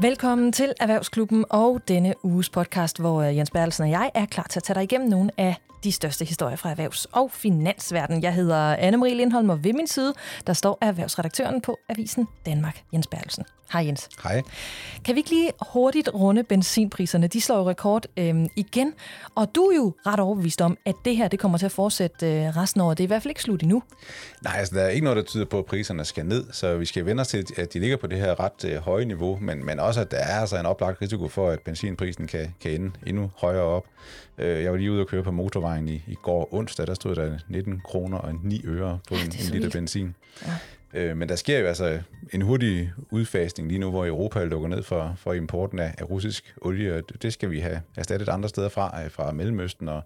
Velkommen til Erhvervsklubben og denne uges podcast, hvor øh, Jens Bertelsen og jeg er klar til at tage dig igennem nogle af de største historier fra erhvervs- og finansverdenen. Jeg hedder Anne-Marie Lindholm, og ved min side, der står erhvervsredaktøren på Avisen Danmark, Jens Bertelsen. Hej Jens. Hej. Kan vi ikke lige hurtigt runde benzinpriserne? De slår jo rekord øhm, igen, og du er jo ret overbevist om, at det her det kommer til at fortsætte øh, resten af året. Det er i hvert fald ikke slut endnu. Nej, altså der er ikke noget, der tyder på, at priserne skal ned, så vi skal vende os til, at de ligger på det her ret øh, høje niveau, men, men også, at der er altså en oplagt risiko for, at benzinprisen kan, kan ende endnu højere op. Øh, jeg var lige ude og køre på motorvejen i, i går onsdag, der stod der 19 kroner og 9 øre på Ja, en, så en liter vildt. benzin. Ja. Øh, men der sker jo altså en hurtig udfasning lige nu, hvor Europa lukker ned for, for importen af, af russisk olie, og det skal vi have erstattet andre steder fra, øh, fra Mellemøsten og,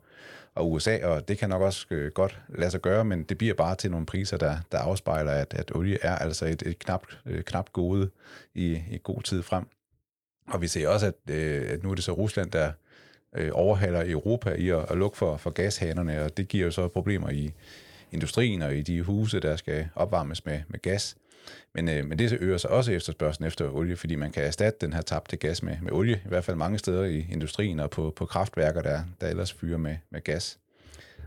og USA, og det kan nok også øh, godt lade sig gøre, men det bliver bare til nogle priser, der, der afspejler, at, at olie er altså et, et knapt, øh, knapt gode i, i god tid frem. Og vi ser også, at, øh, at nu er det så Rusland, der øh, overhaler Europa i at, at lukke for, for gashanerne, og det giver jo så problemer i industrien og i de huse, der skal opvarmes med, med gas. Men, øh, men det så øger sig også efterspørgselen efter olie, fordi man kan erstatte den her tabte gas med, med olie, i hvert fald mange steder i industrien og på, på kraftværker, der, der ellers fyrer med, med gas.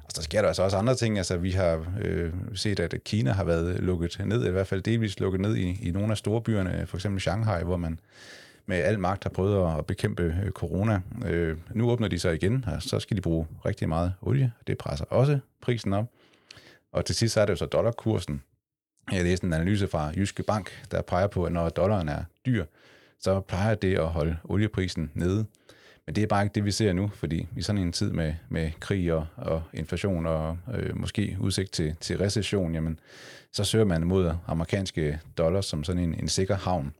Og så sker der altså også andre ting. Altså, vi har øh, set, at Kina har været lukket ned, i hvert fald delvis lukket ned i, i nogle af storbyerne, for eksempel Shanghai, hvor man med al magt har prøvet at bekæmpe øh, corona. Øh, nu åbner de sig igen, og så skal de bruge rigtig meget olie. Det presser også prisen op. Og til sidst så er det jo så dollarkursen. Jeg læste en analyse fra Jyske Bank, der peger på, at når dollaren er dyr, så plejer det at holde olieprisen nede. Men det er bare ikke det, vi ser nu, fordi i sådan en tid med, med krig og, og inflation og øh, måske udsigt til, til recession, jamen, så søger man mod amerikanske dollars som sådan en, en sikker havn.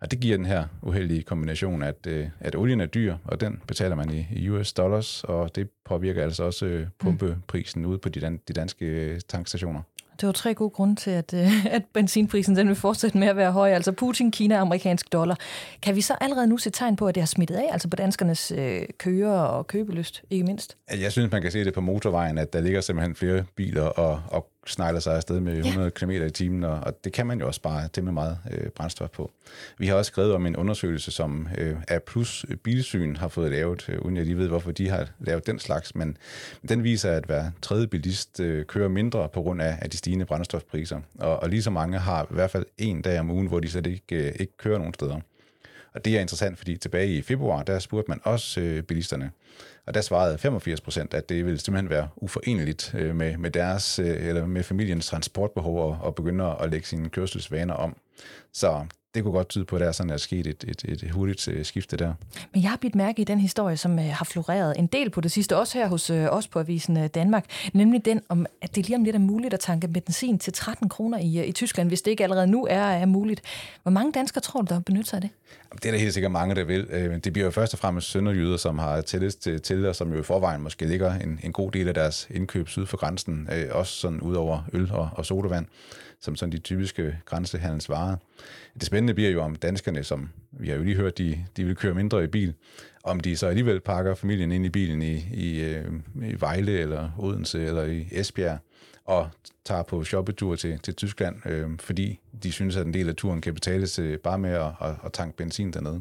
Og det giver den her uheldige kombination, at, øh, at olien er dyr, og den betaler man i, i US dollars, og det påvirker altså også øh, pumpeprisen ude på de, dan, de danske øh, tankstationer. Det var tre gode grunde til, at, øh, at benzinprisen den vil fortsætte med at være høj. Altså Putin, Kina og amerikansk dollar. Kan vi så allerede nu se tegn på, at det har smittet af, altså på danskernes øh, kører og købelyst, ikke mindst? Jeg synes, man kan se det på motorvejen, at der ligger simpelthen flere biler og, og snegler sig afsted med 100 km i timen, og, og det kan man jo også spare temmelig meget øh, brændstof på. Vi har også skrevet om en undersøgelse, som øh, A Plus Bilsyn har fået lavet, øh, uden jeg lige ved, hvorfor de har lavet den slags, men den viser, at hver tredje bilist øh, kører mindre på grund af, af de stigende brændstofpriser, og, og lige så mange har i hvert fald en dag om ugen, hvor de slet ikke, øh, ikke kører nogen steder. Og det er interessant, fordi tilbage i februar, der spurgte man også øh, bilisterne, og der svarede 85 procent, at det ville simpelthen være uforeneligt øh, med, med deres øh, eller med familiens transportbehov og, og begynde at lægge sine kørselsvaner om. Så det kunne godt tyde på, at der er sådan er sket et, et, et hurtigt øh, skifte der. Men jeg har bidt mærke i den historie, som øh, har floreret en del på det sidste, også her hos øh, os på Avisen Danmark, nemlig den om, at det lige om lidt er muligt at tanke benzin til 13 kroner i, i Tyskland, hvis det ikke allerede nu er, er muligt. Hvor mange danskere tror du, der benytter sig af det? Det er der helt sikkert mange, der vil. Det bliver jo først og fremmest sønderjyder, som har tillids til, til og som jo i forvejen måske ligger en, en god del af deres indkøb syd for grænsen, også sådan ud over øl og, og sodavand, som sådan de typiske grænsehandelsvarer. Det spændende bliver jo om danskerne, som vi har jo lige hørt, de, de vil køre mindre i bil, om de så alligevel pakker familien ind i bilen i, i, øh, i Vejle eller Odense eller i Esbjerg, og tager på shoppetur til, til Tyskland, øh, fordi de synes, at en del af turen kan betales øh, bare med at, at, at tanke benzin dernede.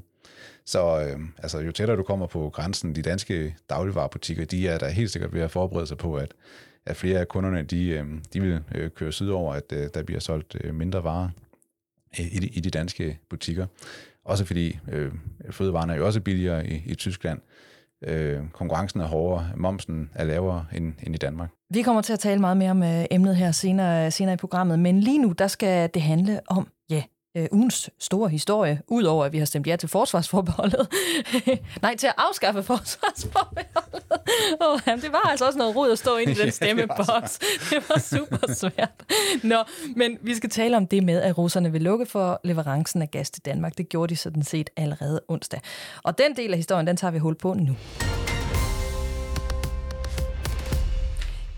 Så øh, altså, jo tættere du kommer på grænsen, de danske dagligvarerbutikker, de er der helt sikkert ved at forberede sig på, at, at flere af kunderne, de, øh, de vil øh, køre sydover, at øh, der bliver solgt øh, mindre varer i, de, i de danske butikker. Også fordi øh, fødevarene er jo også billigere i, i Tyskland. Øh, konkurrencen er hårdere, momsen er lavere end, end i Danmark. Vi kommer til at tale meget mere om øh, emnet her senere, senere i programmet, men lige nu, der skal det handle om, ja, øh, ugens store historie, udover at vi har stemt ja til forsvarsforbeholdet. Nej, til at afskaffe forsvarsforbeholdet. Oh, jamen, det var altså også noget rod at stå ind i den stemmeboks. Det var super svært. Nå, men vi skal tale om det med, at russerne vil lukke for leverancen af gas til Danmark. Det gjorde de sådan set allerede onsdag. Og den del af historien, den tager vi hul på nu.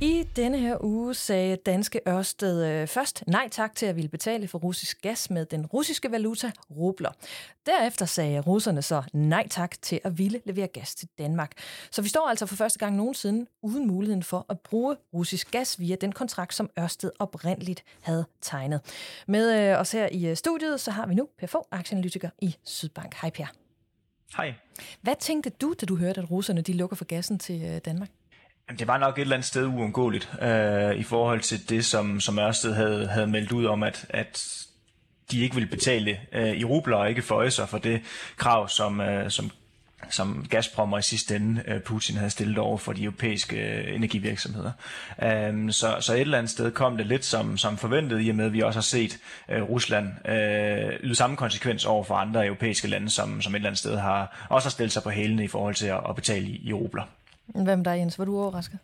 I denne her uge sagde danske Ørsted øh, først nej tak til at ville betale for russisk gas med den russiske valuta rubler. Derefter sagde russerne så nej tak til at ville levere gas til Danmark. Så vi står altså for første gang nogensinde uden muligheden for at bruge russisk gas via den kontrakt, som Ørsted oprindeligt havde tegnet. Med øh, os her i øh, studiet, så har vi nu Per Fogh, aktieanalytiker i Sydbank. Hej Per. Hej. Hvad tænkte du, da du hørte, at russerne de lukker for gassen til Danmark? Jamen, det var nok et eller andet sted uundgåeligt øh, i forhold til det, som, som Ørsted havde, havde meldt ud om, at, at de ikke ville betale øh, i rubler og ikke føje sig for det krav, som, øh, som som Gazprom og i sidste ende øh, Putin havde stillet over for de europæiske øh, energivirksomheder. Øh, så, så et eller andet sted kom det lidt som, som forventet, i og med at vi også har set øh, Rusland øh, yde samme konsekvens over for andre europæiske lande, som, som et eller andet sted har også har stillet sig på hælene i forhold til at, at betale i, i rubler. Hvem der, Jens? Var du overrasket?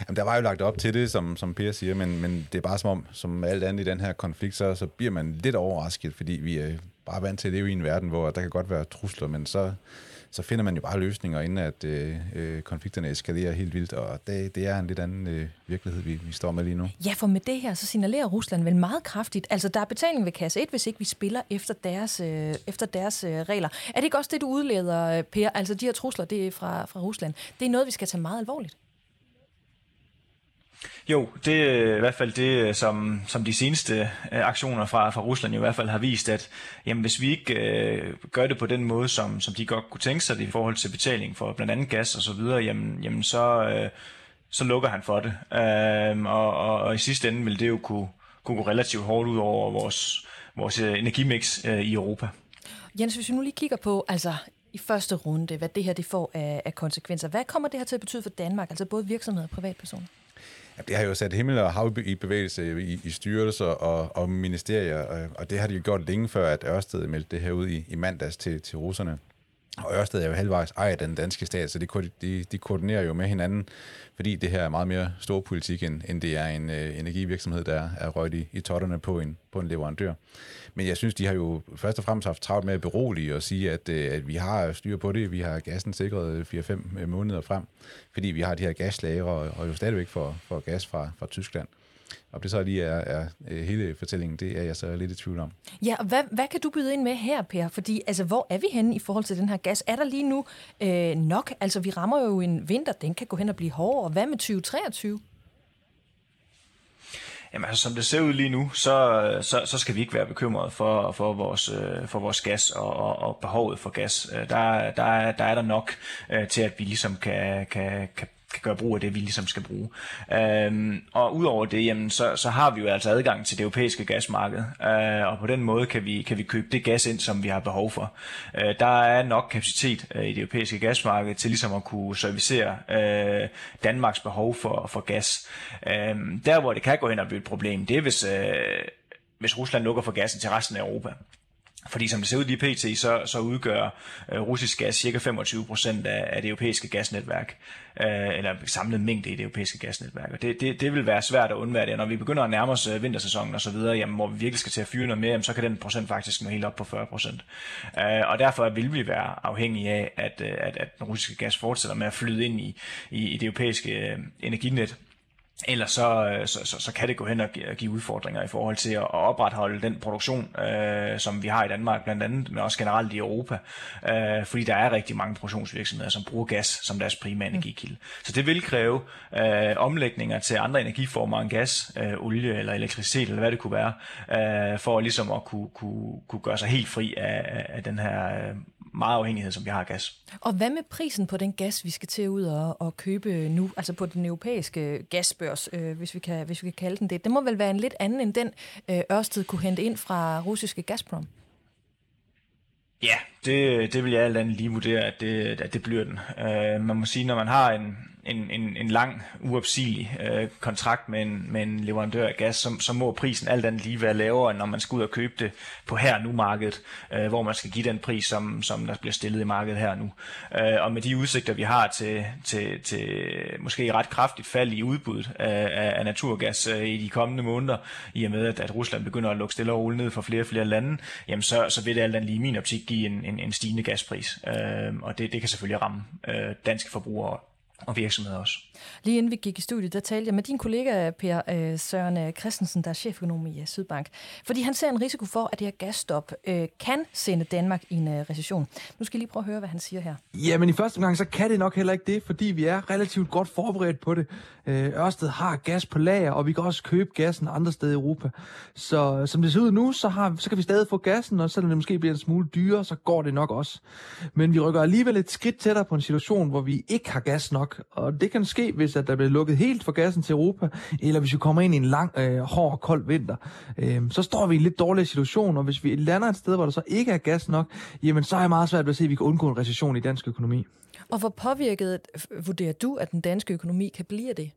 Jamen, der var jo lagt op til det, som, som Per siger, men, men det er bare som om, som alt andet i den her konflikt, så, så bliver man lidt overrasket, fordi vi er bare vant til at leve i en verden, hvor der kan godt være trusler, men så så finder man jo bare løsninger, inden at øh, øh, konflikterne eskalerer helt vildt, og det, det er en lidt anden øh, virkelighed, vi, vi står med lige nu. Ja, for med det her, så signalerer Rusland vel meget kraftigt, altså der er betaling ved kasse 1, hvis ikke vi spiller efter deres, øh, efter deres øh, regler. Er det ikke også det, du udleder, øh, Per? Altså de her trusler, det er fra, fra Rusland. Det er noget, vi skal tage meget alvorligt. Jo, det er i hvert fald det, øh, som, som de seneste øh, aktioner fra, fra Rusland i hvert fald har vist, at jamen, hvis vi ikke øh, gør det på den måde, som, som de godt kunne tænke sig det i forhold til betaling for blandt andet gas og så videre, jamen, jamen så, øh, så lukker han for det. Øh, og, og, og i sidste ende vil det jo kunne, kunne gå relativt hårdt ud over vores, vores energimix øh, i Europa. Jens, hvis vi nu lige kigger på, altså i første runde, hvad det her det får af, af konsekvenser. Hvad kommer det her til at betyde for Danmark, altså både virksomheder og privatpersoner? Jamen, det har jo sat himmel og hav i bevægelse i, i styrelser og, og ministerier, og, og det har de jo gjort længe før, at Ørsted meldte det her ud i, i mandags til, til russerne. Og Ørsted er jo halvvejs ejer den danske stat, så de, de, de koordinerer jo med hinanden, fordi det her er meget mere stor politik, end, end det er en øh, energivirksomhed, der er røget i, i totterne på en, på en leverandør. Men jeg synes, de har jo først og fremmest haft travlt med at berolige og sige, at, øh, at vi har styr på det. Vi har gassen sikret 4-5 øh, måneder frem, fordi vi har de her gaslagre og, og jo stadigvæk for, for gas fra, fra Tyskland. Om det så lige er, er øh, hele fortællingen, det er jeg så lidt i tvivl om. Ja, og hvad, hvad kan du byde ind med her, Per? Fordi altså, hvor er vi henne i forhold til den her gas? Er der lige nu øh, nok? Altså, vi rammer jo en vinter, den kan gå hen og blive hårdere. Hvad med 2023? Jamen altså, som det ser ud lige nu, så, så, så skal vi ikke være bekymrede for, for, vores, øh, for vores gas og, og, og behovet for gas. Der, der, er, der er der nok øh, til, at vi ligesom kan, kan, kan kan gøre brug af det, vi ligesom skal bruge. Øhm, og udover det, jamen, så, så har vi jo altså adgang til det europæiske gasmarked, øh, og på den måde kan vi, kan vi købe det gas ind, som vi har behov for. Øh, der er nok kapacitet øh, i det europæiske gasmarked til ligesom at kunne servicere øh, Danmarks behov for, for gas. Øh, der, hvor det kan gå hen og blive et problem, det er, hvis, øh, hvis Rusland lukker for gassen til resten af Europa. Fordi som det ser ud lige pt, så, så udgør øh, russisk gas cirka 25% af, af det europæiske gasnetværk, øh, eller samlet mængde i det europæiske gasnetværk. Og det, det, det vil være svært at undvære det. Når vi begynder at nærme os øh, vintersæsonen og så videre, jamen, hvor vi virkelig skal til at fyre noget mere, jamen, så kan den procent faktisk nå helt op på 40%. Øh, og derfor vil vi være afhængige af, at, øh, at, at den russiske gas fortsætter med at flyde ind i, i, i det europæiske øh, energinet. Ellers så, øh, så, så, så kan det gå hen og give udfordringer i forhold til at opretholde den produktion, øh, som vi har i Danmark blandt andet, men også generelt i Europa, øh, fordi der er rigtig mange produktionsvirksomheder, som bruger gas som deres primære energikilde. Så det vil kræve øh, omlægninger til andre energiformer end gas, øh, olie eller elektricitet, eller hvad det kunne være, øh, for ligesom at kunne, kunne, kunne gøre sig helt fri af, af den her øh, meget afhængighed, som vi har af gas. Og hvad med prisen på den gas, vi skal til ud og, og købe nu, altså på den europæiske gasbørs, øh, hvis, vi kan, hvis vi kan kalde den det? Det må vel være en lidt anden end den, øh, Ørsted kunne hente ind fra russiske Gazprom? Ja, det, det vil jeg alt andet lige vurdere, at det, at det bliver den. Uh, man må sige, når man har en, en, en, en lang, uopsigelig øh, kontrakt med en, med en leverandør af gas, så, så må prisen alt andet lige være lavere, end når man skal ud og købe det på her nu markedet, øh, hvor man skal give den pris, som, som der bliver stillet i markedet her nu. Øh, og med de udsigter, vi har til, til, til måske ret kraftigt fald i udbuddet øh, af, af naturgas øh, i de kommende måneder, i og med, at, at Rusland begynder at lukke stille og roligt ned for flere og flere lande, jamen så, så vil det alt andet lige i min optik give en, en, en stigende gaspris. Øh, og det, det kan selvfølgelig ramme øh, danske forbrugere og virksomheder også. Lige inden vi gik i studiet, der talte jeg med din kollega Per øh, Søren øh, Christensen, der er cheføkonom i øh, Sydbank, fordi han ser en risiko for, at det her gasstop øh, kan sende Danmark i en øh, recession. Nu skal jeg lige prøve at høre, hvad han siger her. Ja, men i første omgang, så kan det nok heller ikke det, fordi vi er relativt godt forberedt på det. Øh, Ørsted har gas på lager, og vi kan også købe gassen andre steder i Europa. Så som det ser ud nu, så, har, så kan vi stadig få gassen, og selvom det måske bliver en smule dyrere, så går det nok også. Men vi rykker alligevel et skridt tættere på en situation, hvor vi ikke har gas nok, og det kan ske, hvis at der bliver lukket helt for gassen til Europa, eller hvis vi kommer ind i en lang, øh, hård og kold vinter. Øh, så står vi i en lidt dårlig situation, og hvis vi lander et sted, hvor der så ikke er gas nok, jamen så er jeg meget svært ved at se, at vi kan undgå en recession i dansk økonomi. Og hvor påvirket øh, vurderer du, at den danske økonomi kan blive det?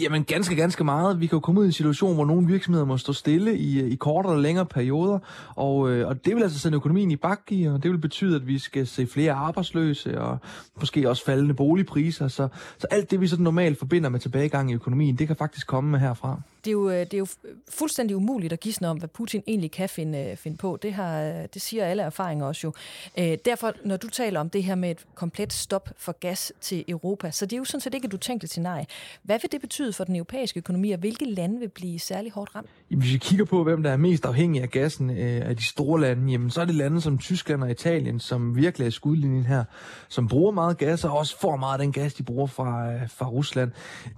Jamen ganske, ganske meget. Vi kan jo komme ud i en situation, hvor nogle virksomheder må stå stille i, øh, i kortere eller længere perioder, og, øh, og det vil altså sende økonomien i bakke, og det vil betyde, at vi skal se flere arbejdsløse, og måske også faldende boligpriser. Så, så alt det, vi sådan normalt forbinder med tilbagegang i økonomien, det kan faktisk komme herfra det er, jo, øh, det er jo fuldstændig umuligt at gisne om, hvad Putin egentlig kan finde, øh, finde på. Det, har, øh, det siger alle erfaringer også jo. Øh, derfor, når du taler om det her med et komplet stop for gas til Europa, så det er jo sådan set ikke et utænkeligt scenarie. Hvad vil det betyde for den europæiske økonomi, og hvilke lande vil blive særlig hårdt ramt? Hvis vi kigger på, hvem der er mest afhængig af gassen af de store lande, jamen, så er det lande som Tyskland og Italien, som virkelig er skudlinjen her, som bruger meget gas, og også får meget af den gas, de bruger fra, fra Rusland.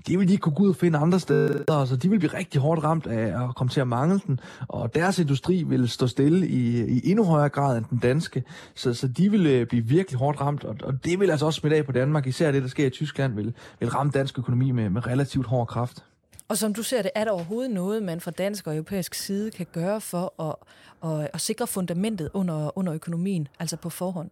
Det vil de ikke kunne gå ud og finde andre steder, så de vil blive rigtig hårdt ramt af at komme til at mangle den, og deres industri vil stå stille i, i endnu højere grad end den danske, så, så de vil øh, blive virkelig hårdt ramt, og, og det vil altså også smitte af på Danmark, især det, der sker i Tyskland, vil, vil ramme dansk økonomi med, med relativt hård kraft. Og som du ser det, er der overhovedet noget, man fra dansk og europæisk side kan gøre for at, at, at sikre fundamentet under, under økonomien, altså på forhånd?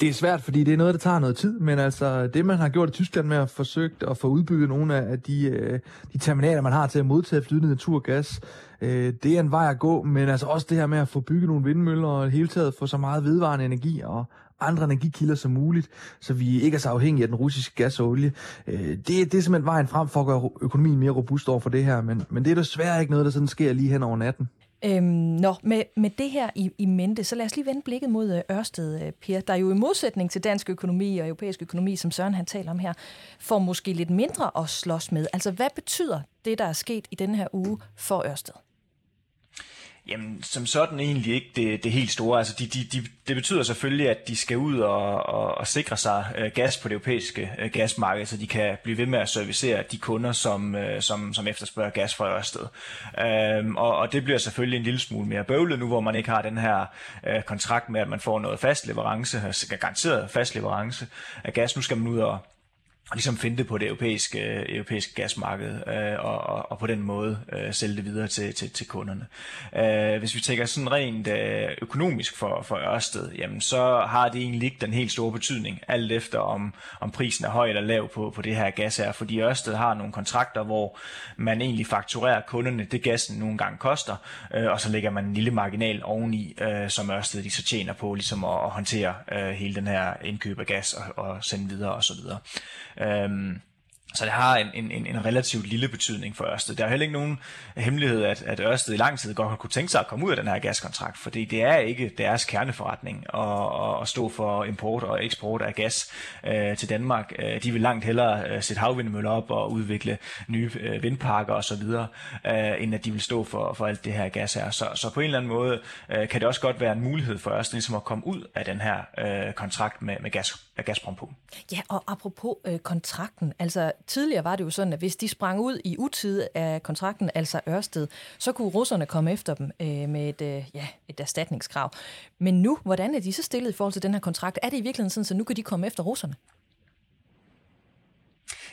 Det er svært, fordi det er noget, der tager noget tid, men altså det, man har gjort i Tyskland med at forsøge at få udbygget nogle af de, øh, de terminaler, man har til at modtage flydende naturgas, øh, det er en vej at gå, men altså også det her med at få bygget nogle vindmøller og hele taget få så meget vedvarende energi og andre energikilder som muligt, så vi ikke er så afhængige af den russiske gas og olie. Øh, det, det er simpelthen vejen frem for at gøre økonomien mere robust over for det her, men, men det er desværre ikke noget, der sådan sker lige hen over natten. Øhm, nå, med, med det her i, i mente, så lad os lige vende blikket mod øh, Ørsted, øh, Per, der er jo i modsætning til dansk økonomi og europæisk økonomi, som Søren han taler om her, får måske lidt mindre at slås med. Altså, hvad betyder det, der er sket i den her uge for Ørsted? Jamen, som sådan egentlig ikke det, det helt store. Altså, de, de, de, det betyder selvfølgelig, at de skal ud og, og, og sikre sig øh, gas på det europæiske øh, gasmarked, så de kan blive ved med at servicere de kunder, som, øh, som, som efterspørger gas fra Ørsted. Øhm, og, og det bliver selvfølgelig en lille smule mere bøvlet nu, hvor man ikke har den her øh, kontrakt med, at man får noget fast leverance, altså garanteret fast leverance af gas. Nu skal man ud og og ligesom finde det på det europæiske, europæiske gasmarked, øh, og, og, og på den måde øh, sælge det videre til, til, til kunderne. Øh, hvis vi tænker sådan rent øh, økonomisk for, for Ørsted, jamen så har det egentlig ikke den helt store betydning, alt efter om, om prisen er høj eller lav på, på det her gas her, fordi Ørsted har nogle kontrakter, hvor man egentlig fakturerer kunderne det gassen nogle gange koster, øh, og så lægger man en lille marginal oveni, øh, som Ørsted de så tjener på ligesom at, at håndtere øh, hele den her indkøb af gas og, og sende videre osv. Øhm, Så det har en, en, en relativt lille betydning for Ørsted. Der er heller ikke nogen hemmelighed, at, at Ørsted i lang tid godt har kunne tænke sig at komme ud af den her gaskontrakt, fordi det er ikke deres kerneforretning at, at stå for import og eksport af gas øh, til Danmark. Øh, de vil langt hellere øh, sætte havvindmøller op og udvikle nye øh, vindparker osv., øh, end at de vil stå for, for alt det her gas her. Så, så på en eller anden måde øh, kan det også godt være en mulighed for Ørsted ligesom at komme ud af den her øh, kontrakt med, med gas, Gazprom på. Ja, og apropos øh, kontrakten, altså tidligere var det jo sådan, at hvis de sprang ud i utid af kontrakten, altså Ørsted, så kunne russerne komme efter dem øh, med et, øh, ja, et erstatningskrav. Men nu, hvordan er de så stillet i forhold til den her kontrakt? Er det i virkeligheden sådan, at nu kan de komme efter russerne?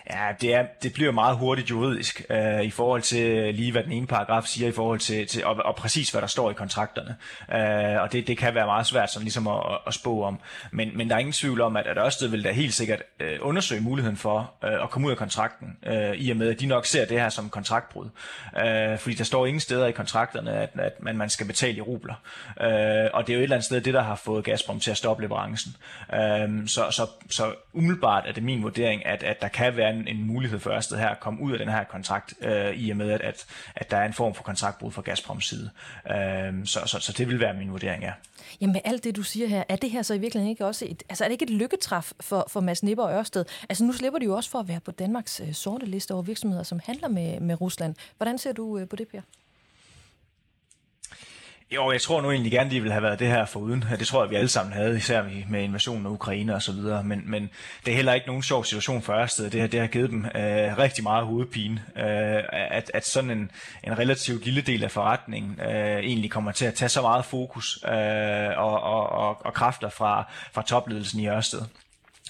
Ja, det, er, det bliver meget hurtigt juridisk øh, i forhold til lige, hvad den ene paragraf siger i forhold til, til og, og præcis, hvad der står i kontrakterne. Øh, og det, det kan være meget svært sådan ligesom at, at spå om. Men, men der er ingen tvivl om, at, at Ørsted vil da helt sikkert øh, undersøge muligheden for øh, at komme ud af kontrakten, øh, i og med, at de nok ser det her som kontraktbrud. Øh, fordi der står ingen steder i kontrakterne, at, at man, man skal betale i rubler. Øh, og det er jo et eller andet sted det, der har fået Gazprom til at stoppe leverancen. Øh, så, så, så umiddelbart er det min vurdering, at, at der kan være en, en mulighed for Ørsted her at komme ud af den her kontrakt, øh, i og med, at, at, at der er en form for kontraktbrud fra Gazproms side. Øh, så, så, så det vil være min vurdering, ja. Jamen med alt det, du siger her, er det her så i virkeligheden ikke også et, altså er det ikke et lykketræf for, for Mads Nipper og Ørsted? Altså nu slipper de jo også for at være på Danmarks øh, sorte liste over virksomheder, som handler med, med Rusland. Hvordan ser du øh, på det, Per? Jo, jeg tror nu egentlig gerne, de ville have været det her foruden. Det tror jeg, vi alle sammen havde, især med invasionen af Ukraine og så videre. Men, men det er heller ikke nogen sjov situation for Ørsted. Det, det har givet dem øh, rigtig meget hovedpine. Øh, at, at sådan en, en relativt lille del af forretningen øh, egentlig kommer til at tage så meget fokus øh, og, og, og, og kræfter fra, fra topledelsen i Ørsted.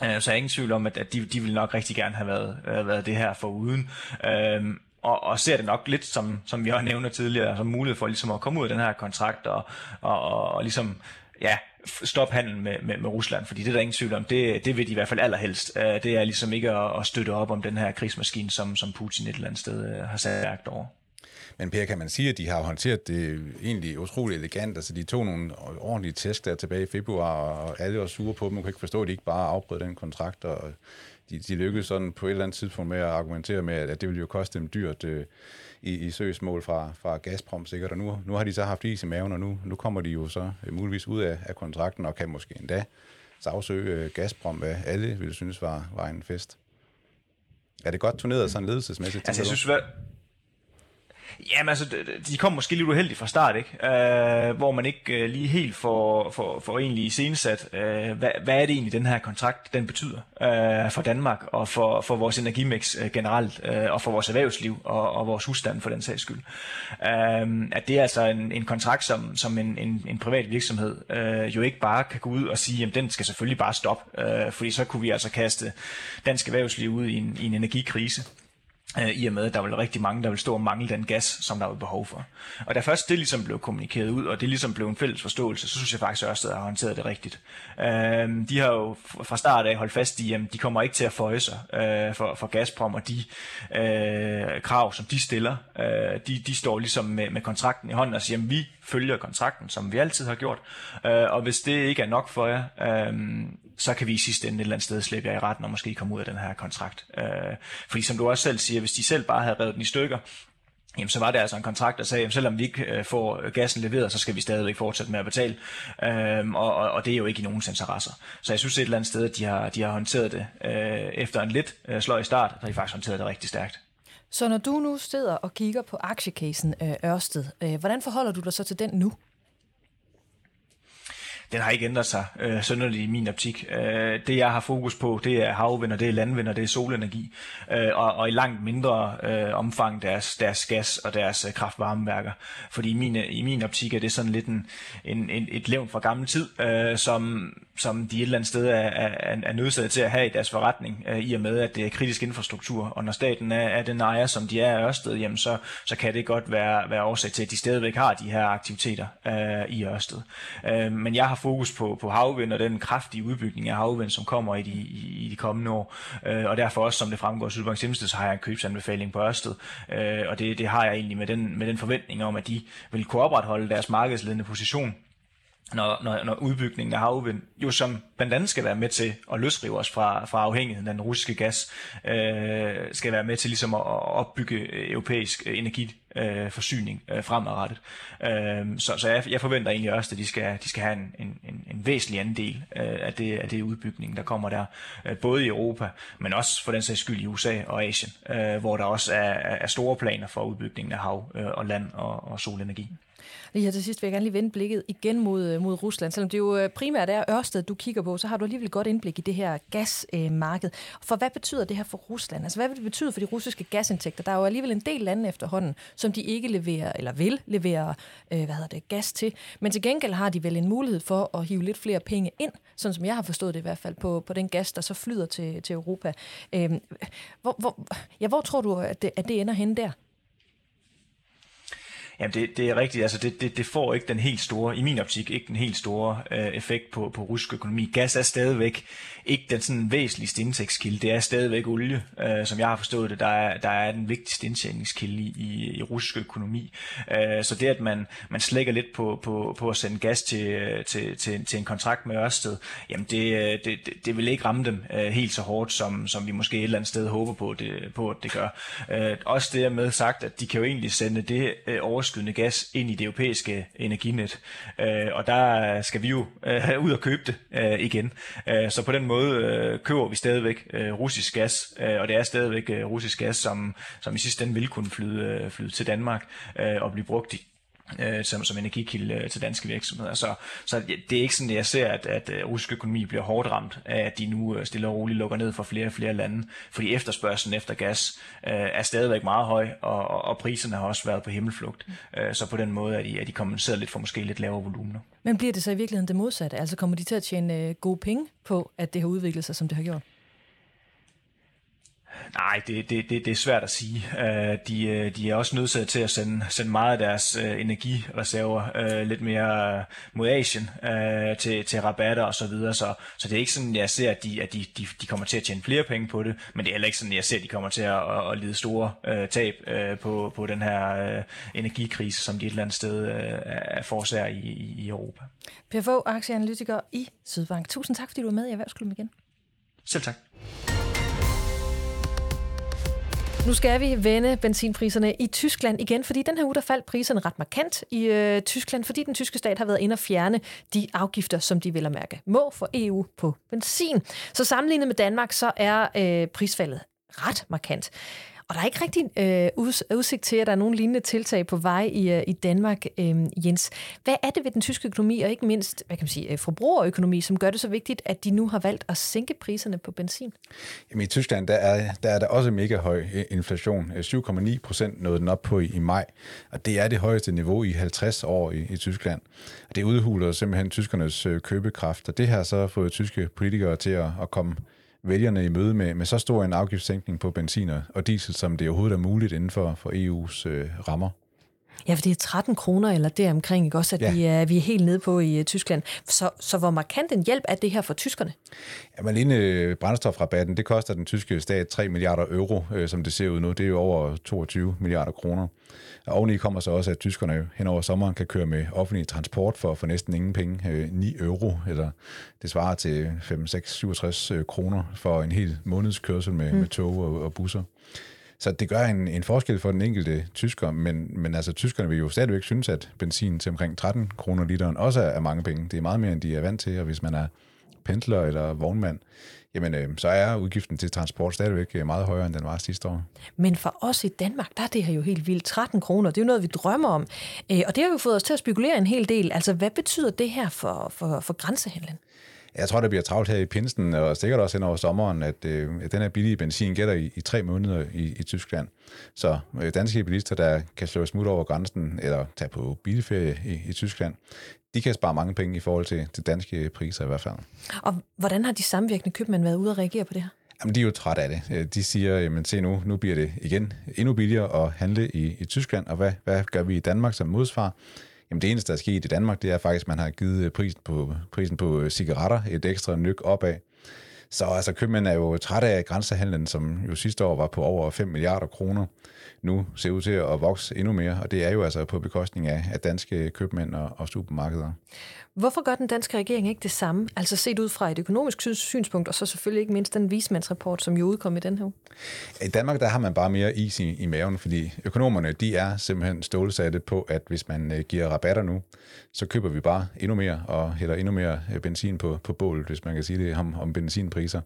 Øh, så jeg er ingen tvivl om, at, at de, de vil nok rigtig gerne have været, øh, været det her foruden. Øh, og, og ser det nok lidt, som, som vi har nævnt tidligere, som mulighed for ligesom at komme ud af den her kontrakt og, og, og, og ligesom ja, stoppe handlen med, med, med Rusland, fordi det er der ingen tvivl om, det, det vil de i hvert fald allerhelst. Øh, det er ligesom ikke at, at støtte op om den her krigsmaskine, som, som Putin et eller andet sted øh, har sat værkt over. Men Per, kan man sige, at de har håndteret det egentlig utrolig elegant? Altså, de tog nogle ordentlige tests der tilbage i februar, og alle var sure på dem. Man kan ikke forstå, at de ikke bare afbrød den kontrakt, og de, de lykkedes sådan på et eller andet tidspunkt med at argumentere med, at det ville jo koste dem dyrt øh, i, i søgsmål fra, fra Gazprom sikkert, og nu, nu har de så haft is i maven, og nu, nu kommer de jo så øh, muligvis ud af, af kontrakten, og kan måske endda sagsøge øh, Gazprom, hvad alle ville synes var, var en fest. Er det godt turneret sådan ledelsesmæssigt? Altså, jeg synes, hvad, Jamen altså, de kom måske lidt uheldigt fra start, ikke? Øh, hvor man ikke øh, lige helt får, får, får egentlig iscenesat, øh, hvad, hvad er det egentlig, den her kontrakt, den betyder øh, for Danmark og for, for vores energimix øh, generelt, øh, og for vores erhvervsliv og, og vores husstand for den sags skyld. Øh, at det er altså en, en kontrakt, som, som en, en, en privat virksomhed øh, jo ikke bare kan gå ud og sige, jamen den skal selvfølgelig bare stoppe, øh, fordi så kunne vi altså kaste dansk erhvervsliv ud i en, i en energikrise Øh, i og med, at der vil rigtig mange, der vil stå og mangle den gas, som der var behov for. Og da først det ligesom blev kommunikeret ud, og det ligesom blev en fælles forståelse, så synes jeg faktisk at Ørsted har håndteret det rigtigt. Øh, de har jo fra start af holdt fast i, at de kommer ikke til at føje sig øh, for, for Gazprom, og de øh, krav, som de stiller, øh, de, de står ligesom med, med kontrakten i hånden og siger, at vi følger kontrakten, som vi altid har gjort, øh, og hvis det ikke er nok for jer, øh, så kan vi i sidste ende et eller andet sted slippe jer i retten og måske komme ud af den her kontrakt. Øh, fordi som du også selv siger, hvis de selv bare havde revet den i stykker, jamen så var det altså en kontrakt, der sagde, at selvom vi ikke øh, får gassen leveret, så skal vi stadigvæk fortsætte med at betale. Øhm, og, og, og det er jo ikke i nogens interesser. Så jeg synes et eller andet sted, at de har, de har håndteret det øh, efter en lidt øh, sløj start, har de faktisk håndteret det rigtig stærkt. Så når du nu sidder og kigger på aktiecasen øh, Ørsted, øh, hvordan forholder du dig så til den nu? Den har ikke ændret sig øh, sønderligt i min optik. Øh, det jeg har fokus på, det er havvind, og det er landvind, og det er solenergi, øh, og, og i langt mindre øh, omfang deres, deres gas og deres øh, kraftvarmeværker. Fordi i min, i min optik er det sådan lidt en, en, en, et levn fra gammel tid, øh, som, som de et eller andet sted er, er, er nødsaget til at have i deres forretning, øh, i og med, at det er kritisk infrastruktur. Og når staten er, er den ejer, som de er i Ørsted, jamen så, så kan det godt være, være årsag til, at de stadigvæk har de her aktiviteter øh, i Ørsted. Øh, men jeg har fokus på, på havvind og den kraftige udbygning af havvind, som kommer i de, i, i de kommende år. Øh, og derfor også, som det fremgår af Sydbanks hjemmeside, så har jeg en købsanbefaling på Ørsted. Øh, og det, det har jeg egentlig med den, med den forventning om, at de vil kunne opretholde deres markedsledende position når, når, når udbygningen af havvind, jo som blandt andet skal være med til at løsrive os fra, fra afhængigheden af den russiske gas, øh, skal være med til ligesom at, at opbygge europæisk energiforsyning øh, øh, fremadrettet. Øh, så så jeg, jeg forventer egentlig også, at de skal, de skal have en, en, en, væsentlig væsentlig andel øh, af, det, af det udbygning, der kommer der, øh, både i Europa, men også for den sags skyld i USA og Asien, øh, hvor der også er, er store planer for udbygningen af hav øh, og land og, og solenergi. Lige her til sidst vil jeg gerne lige vende blikket igen mod, øh, mod Rusland. Selvom det jo øh, primært er Ørsted, du kigger på, så har du alligevel godt indblik i det her gasmarked. For hvad betyder det her for Rusland? Altså hvad vil det betyde for de russiske gasindtægter? Der er jo alligevel en del lande efterhånden, som de ikke leverer, eller vil levere øh, hvad hedder det, gas til. Men til gengæld har de vel en mulighed for at hive lidt flere penge ind, sådan som jeg har forstået det i hvert fald, på, på den gas, der så flyder til, til Europa. Øh, hvor, hvor, ja, hvor tror du, at det, at det ender hen der? Jamen det, det er rigtigt, altså det, det, det får ikke den helt store, i min optik, ikke den helt store øh, effekt på, på russisk økonomi. Gas er stadigvæk ikke den sådan væsentligste indtægtskilde, det er stadigvæk olie, øh, som jeg har forstået det, der er, der er den vigtigste indtjeningskilde i, i, i russisk økonomi. Øh, så det at man, man slækker lidt på, på, på at sende gas til, øh, til, til, til en kontrakt med Ørsted, jamen det, øh, det, det, det vil ikke ramme dem øh, helt så hårdt, som, som vi måske et eller andet sted håber på, det, på at det gør. Øh, også det med sagt, at de kan jo egentlig sende det øh, overskydende gas ind i det europæiske energinet, øh, og der skal vi jo øh, ud og købe det øh, igen. Øh, så på den måde øh, køber vi stadigvæk øh, russisk gas, øh, og det er stadigvæk øh, russisk gas, som, som i sidste ende vil kunne flyde, øh, flyde til Danmark øh, og blive brugt i, øh, som, som energikilde øh, til danske virksomheder. Så, så det er ikke sådan, at jeg ser, at, at øh, russisk økonomi bliver hårdt ramt af, at de nu øh, stille og roligt lukker ned for flere og flere lande, fordi efterspørgselen efter gas øh, er stadigvæk meget høj, og, og, og priserne har også været på himmelflugt. Øh, så på den måde er de, er de kompenseret lidt for måske lidt lavere volumener. Men bliver det så i virkeligheden det modsatte? Altså kommer de til at tjene øh, gode penge på, at det har udviklet sig, som det har gjort? Nej, det, det, det, det er svært at sige. Uh, de, de er også nødt til at sende, sende meget af deres uh, energireserver uh, lidt mere mod Asien uh, til, til rabatter og så videre. Så, så det er ikke sådan, jeg ser, at, de, at de, de, de kommer til at tjene flere penge på det, men det er heller ikke sådan, jeg ser, at de kommer til at, at, at lide store uh, tab uh, på, på den her uh, energikrise, som de et eller andet sted uh, er forårsager i, i, i Europa. Per Fogh, aktieanalytiker i Sydbank. Tusind tak, fordi du var med i Erhvervsklubben igen. Selv tak. Nu skal vi vende benzinpriserne i Tyskland igen, fordi den her uge der faldt priserne ret markant i øh, Tyskland, fordi den tyske stat har været inde og fjerne de afgifter, som de vil at mærke må for EU på benzin. Så sammenlignet med Danmark, så er øh, prisfaldet ret markant. Og der er ikke rigtig øh, udsigt til, at der er nogen lignende tiltag på vej i, øh, i Danmark, øh, Jens. Hvad er det ved den tyske økonomi, og ikke mindst hvad kan man sige, øh, forbrugerøkonomi, som gør det så vigtigt, at de nu har valgt at sænke priserne på benzin? Jamen i Tyskland, der er der, er der også mega høj øh, inflation. 7,9 procent nåede den op på i, i maj, og det er det højeste niveau i 50 år i, i Tyskland. Og det udhuler simpelthen tyskernes købekraft, og det har så fået tyske politikere til at, at komme vælgerne i møde med, med så stor en afgiftssænkning på benzin og diesel, som det overhovedet er muligt inden for, for EU's øh, rammer. Ja, for det er 13 kroner eller deromkring, ikke også, at ja. vi, er, vi er helt nede på i uh, Tyskland. Så, så hvor markant en hjælp er det her for tyskerne? Ja, men alene øh, brændstofrabatten, det koster den tyske stat 3 milliarder euro, øh, som det ser ud nu. Det er jo over 22 milliarder kroner. Og oveni kommer så også, at tyskerne hen over sommeren kan køre med offentlig transport for, for næsten ingen penge. Øh, 9 euro, eller det svarer til 5, 6, 67 kroner for en hel måneds kørsel med, mm. med tog og, og busser. Så det gør en, en forskel for den enkelte tysker, men, men altså tyskerne vil jo stadigvæk synes, at benzin til omkring 13 kroner literen også er, mange penge. Det er meget mere, end de er vant til, og hvis man er pendler eller vognmand, jamen øh, så er udgiften til transport stadigvæk øh, meget højere, end den var sidste år. Men for os i Danmark, der er det her jo helt vildt. 13 kroner, det er jo noget, vi drømmer om. Øh, og det har jo fået os til at spekulere en hel del. Altså, hvad betyder det her for, for, for grænsehandlen? Jeg tror, det bliver travlt her i pinsen, og sikkert også hen over sommeren, at, øh, at den her billige benzin gælder i, i tre måneder i, i Tyskland. Så øh, danske bilister, der kan slå smut over grænsen, eller tage på bilferie i, i Tyskland, de kan spare mange penge i forhold til, til danske priser i hvert fald. Og hvordan har de samvirkende købmænd været ude at reagere på det her? Jamen, de er jo trætte af det. Øh, de siger, jamen se nu, nu bliver det igen endnu billigere at handle i, i Tyskland, og hvad, hvad gør vi i Danmark som modsvar? Jamen det eneste, der er sket i Danmark, det er faktisk, at man har givet prisen på, prisen på cigaretter et ekstra nyk opad. Så altså, købmænd er jo trætte af grænsehandlen, som jo sidste år var på over 5 milliarder kroner. Nu ser ud til at vokse endnu mere, og det er jo altså på bekostning af, af danske købmænd og, og supermarkeder. Hvorfor gør den danske regering ikke det samme? Altså set ud fra et økonomisk synspunkt, og så selvfølgelig ikke mindst den vismandsrapport, som jo udkom i den her I Danmark der har man bare mere is i, i maven, fordi økonomerne de er simpelthen stålsatte på, at hvis man øh, giver rabatter nu, så køber vi bare endnu mere og hælder endnu mere øh, benzin på, på bålet, hvis man kan sige det om, om benzinpriser.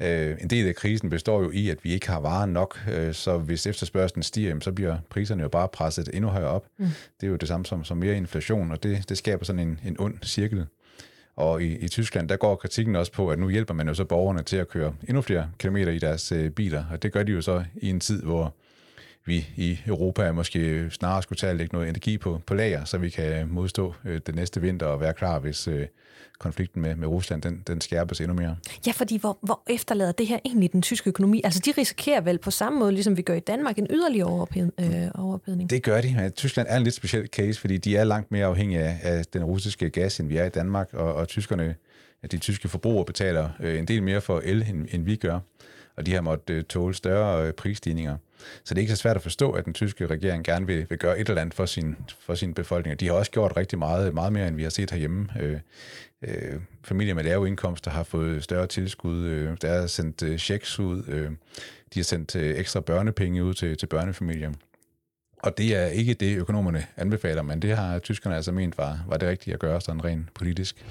Øh, en del af krisen består jo i, at vi ikke har varer nok, øh, så hvis efterspørgselen stiger, så bliver priserne jo bare presset endnu højere op. Mm. Det er jo det samme som, som mere inflation, og det, det skaber sådan en, en ond cirkel. Og i, i Tyskland, der går kritikken også på, at nu hjælper man jo så borgerne til at køre endnu flere kilometer i deres øh, biler, og det gør de jo så i en tid, hvor vi i Europa måske snarere skulle tage at lægge noget energi på, på lager, så vi kan modstå øh, det næste vinter og være klar, hvis øh, konflikten med, med Rusland den, den skærpes endnu mere. Ja, fordi hvor, hvor efterlader det her egentlig den tyske økonomi? Altså de risikerer vel på samme måde, ligesom vi gør i Danmark, en yderligere overophedning? Øh, det gør de. Ja, Tyskland er en lidt speciel case, fordi de er langt mere afhængige af, af den russiske gas, end vi er i Danmark, og, og tyskerne, de tyske forbrugere betaler øh, en del mere for el, end, end vi gør og de har måttet øh, tåle større øh, prisstigninger. Så det er ikke så svært at forstå, at den tyske regering gerne vil, vil gøre et eller andet for sin, for sin befolkning. De har også gjort rigtig meget, meget mere, end vi har set herhjemme. Øh, øh, familier med lave indkomster har fået større tilskud. Øh, der er sendt øh, checks ud. Øh, de har sendt øh, ekstra børnepenge ud til, til børnefamilier. Og det er ikke det, økonomerne anbefaler, men det har tyskerne altså ment var, var det rigtige at gøre sådan rent politisk.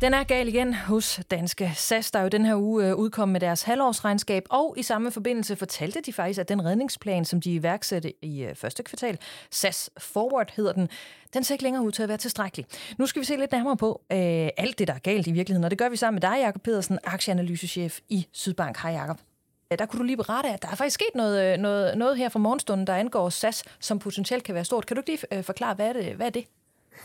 Den er gal igen hos Danske SAS, der jo den her uge øh, udkom med deres halvårsregnskab, og i samme forbindelse fortalte de faktisk, at den redningsplan, som de iværksatte i øh, første kvartal, SAS Forward hedder den, den ser ikke længere ud til at være tilstrækkelig. Nu skal vi se lidt nærmere på øh, alt det, der er galt i virkeligheden, og det gør vi sammen med dig, Jakob Pedersen, aktieanalysechef i Sydbank. Hej Jakob. Der kunne du lige berette, at der er faktisk sket noget, øh, noget, noget her fra morgenstunden, der angår SAS, som potentielt kan være stort. Kan du ikke lige forklare, hvad er det? Hvad er det?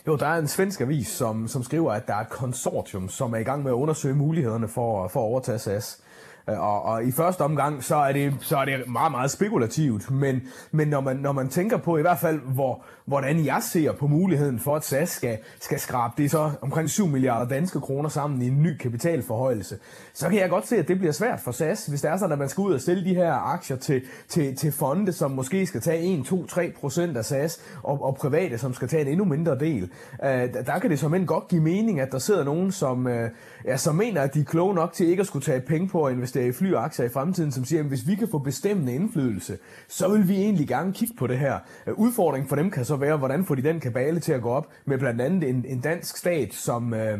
Jo, der er en svensk avis, som, som skriver, at der er et konsortium, som er i gang med at undersøge mulighederne for, for at overtage SAS. Øh, og, og i første omgang, så er det, så er det meget, meget spekulativt, men, men når, man, når man tænker på i hvert fald, hvor, hvordan jeg ser på muligheden for, at SAS skal, skal skrabe det så omkring 7 milliarder danske kroner sammen i en ny kapitalforhøjelse, så kan jeg godt se, at det bliver svært for SAS, hvis det er sådan, at man skal ud og sælge de her aktier til, til, til fonde, som måske skal tage 1, 2, 3 procent af SAS, og, og private, som skal tage en endnu mindre del. Øh, der kan det som end godt give mening, at der sidder nogen, som, øh, ja, som mener, at de er kloge nok til ikke at skulle tage penge på at investere i flyaktier i fremtiden, som siger, at hvis vi kan få bestemmende indflydelse, så vil vi egentlig gerne kigge på det her. Øh, udfordringen for dem kan så være, hvordan får de den kabale til at gå op med blandt andet en, en dansk stat, som... Øh,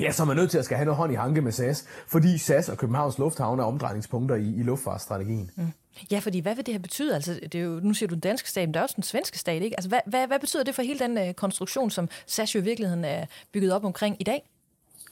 Ja, som er nødt til at skal have noget hånd i hanke med SAS, fordi SAS og Københavns Lufthavn er omdrejningspunkter i, i luftfartsstrategien. Mm. Ja, fordi hvad vil det her betyde? Altså, det er jo, nu siger du den danske stat, men der er også den svenske stat, ikke? Altså, hvad, hvad, hvad betyder det for hele den øh, konstruktion, som SAS jo i virkeligheden er bygget op omkring i dag?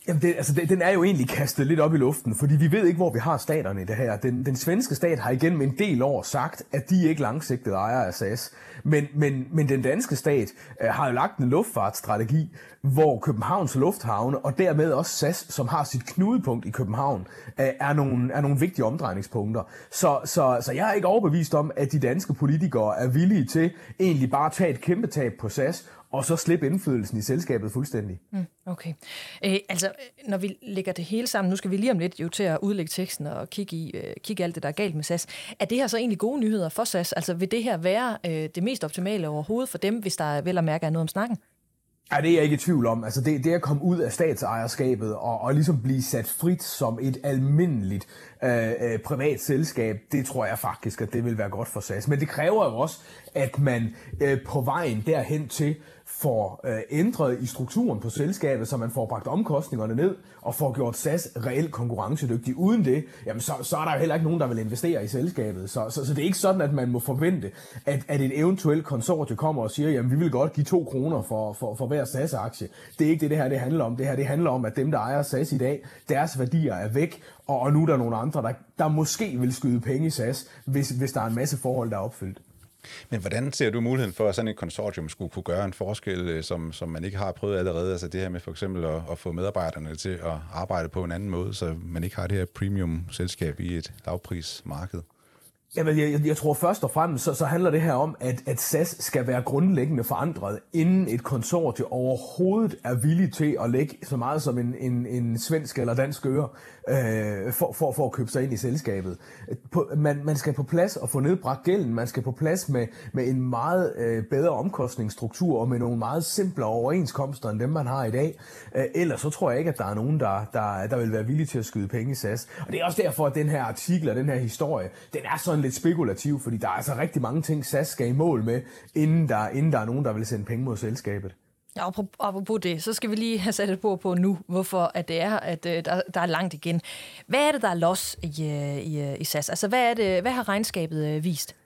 Jamen, det, altså, det, den er jo egentlig kastet lidt op i luften, fordi vi ved ikke, hvor vi har staterne i det her. Den, den svenske stat har igennem en del år sagt, at de ikke langsigtet ejer af SAS. Men, men, men den danske stat øh, har jo lagt en luftfartsstrategi, hvor Københavns Lufthavne, og dermed også SAS, som har sit knudepunkt i København, øh, er, nogle, er nogle vigtige omdrejningspunkter. Så, så, så jeg er ikke overbevist om, at de danske politikere er villige til egentlig bare at tage et kæmpe tab på SAS, og så slippe indflydelsen i selskabet fuldstændig. Mm, okay. Øh, altså, når vi lægger det hele sammen, nu skal vi lige om lidt jo til at udlægge teksten og kigge, i, øh, kigge alt det, der er galt med SAS. Er det her så egentlig gode nyheder for SAS? Altså, vil det her være øh, det mest optimale overhovedet for dem, hvis der vel at mærke er noget om snakken? Ja, det er jeg ikke i tvivl om. Altså det, det at komme ud af statsejerskabet og, og ligesom blive sat frit som et almindeligt øh, øh, privat selskab, det tror jeg faktisk, at det vil være godt for SAS. Men det kræver jo også, at man øh, på vejen derhen til får øh, ændret i strukturen på selskabet, så man får bragt omkostningerne ned og får gjort SAS reelt konkurrencedygtig. Uden det, jamen så, så er der jo heller ikke nogen, der vil investere i selskabet. Så, så, så det er ikke sådan, at man må forvente, at, at et eventuelt konsortie kommer og siger, jamen vi vil godt give to kroner for, for, for hver SAS-aktie. Det er ikke det, det her det handler om. Det her det handler om, at dem, der ejer SAS i dag, deres værdier er væk, og, og nu er der nogle andre, der, der måske vil skyde penge i SAS, hvis, hvis der er en masse forhold, der er opfyldt. Men hvordan ser du muligheden for, at sådan et konsortium skulle kunne gøre en forskel, øh, som, som man ikke har prøvet allerede? Altså det her med for eksempel at, at få medarbejderne til at arbejde på en anden måde, så man ikke har det her premium-selskab i et lavprismarked? Jamen, jeg, jeg tror først og fremmest, så, så handler det her om, at, at SAS skal være grundlæggende forandret, inden et konsortie overhovedet er villig til at lægge så meget som en, en, en svensk eller dansk øre øh, for, for, for at købe sig ind i selskabet. På, man, man skal på plads og få nedbragt gælden, man skal på plads med, med en meget øh, bedre omkostningsstruktur og med nogle meget simplere overenskomster end dem, man har i dag. Øh, ellers så tror jeg ikke, at der er nogen, der, der, der vil være villige til at skyde penge i SAS. Og det er også derfor, at den her artikel og den her historie, den er sådan lidt spekulativ, fordi der er altså rigtig mange ting, SAS skal i mål med, inden der, inden der er nogen, der vil sende penge mod selskabet. Ja, apropos det, så skal vi lige have sat et bord på nu, hvorfor at det er, at øh, der, der er langt igen. Hvad er det, der er los i, øh, i, øh, i SAS? Altså, hvad, er det, hvad har regnskabet vist?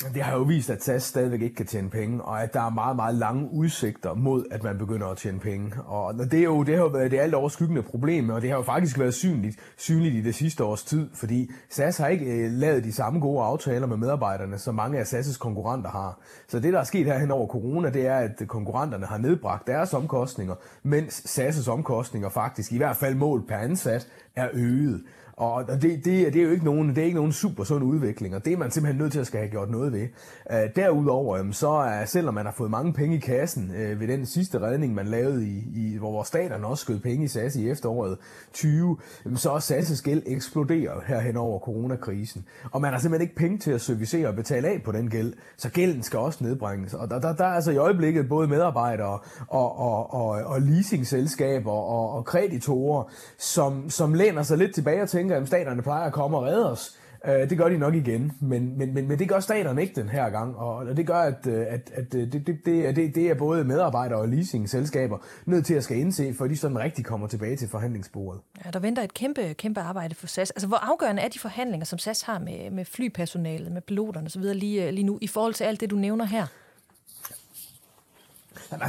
Det har jo vist, at SAS stadigvæk ikke kan tjene penge, og at der er meget, meget lange udsigter mod, at man begynder at tjene penge. Og det er jo det har jo været det alt overskyggende problem, og det har jo faktisk været synligt, synligt i det sidste års tid, fordi SAS har ikke øh, lavet de samme gode aftaler med medarbejderne, som mange af SAS' konkurrenter har. Så det, der er sket her hen over corona, det er, at konkurrenterne har nedbragt deres omkostninger, mens SAS' omkostninger faktisk, i hvert fald mål per ansat, er øget. Og det, det, det, er jo ikke nogen, det er ikke nogen super sund udvikling, og det er man simpelthen nødt til at skal have gjort noget ved. Øh, derudover, så er, selvom man har fået mange penge i kassen øh, ved den sidste redning, man lavede, i, i, hvor staterne også skød penge i SAS i efteråret 20, så er SAS' gæld eksploderet herhen over coronakrisen. Og man har simpelthen ikke penge til at servicere og betale af på den gæld, så gælden skal også nedbringes. Og der, der, der er altså i øjeblikket både medarbejdere og, og, og, og leasingselskaber og, og kreditorer, som, som læner sig lidt tilbage og tænker, tænker, at staterne plejer at komme og redde os. Øh, det gør de nok igen, men, men, men, men det gør staterne ikke den her gang, og det gør, at, at, at det, det, det, det, det er både medarbejdere og leasingselskaber nødt til at skal indse, for de sådan rigtig kommer tilbage til forhandlingsbordet. Ja, der venter et kæmpe, kæmpe arbejde for SAS. Altså, hvor afgørende er de forhandlinger, som SAS har med, med flypersonalet, med piloterne osv. Lige, lige nu, i forhold til alt det, du nævner her?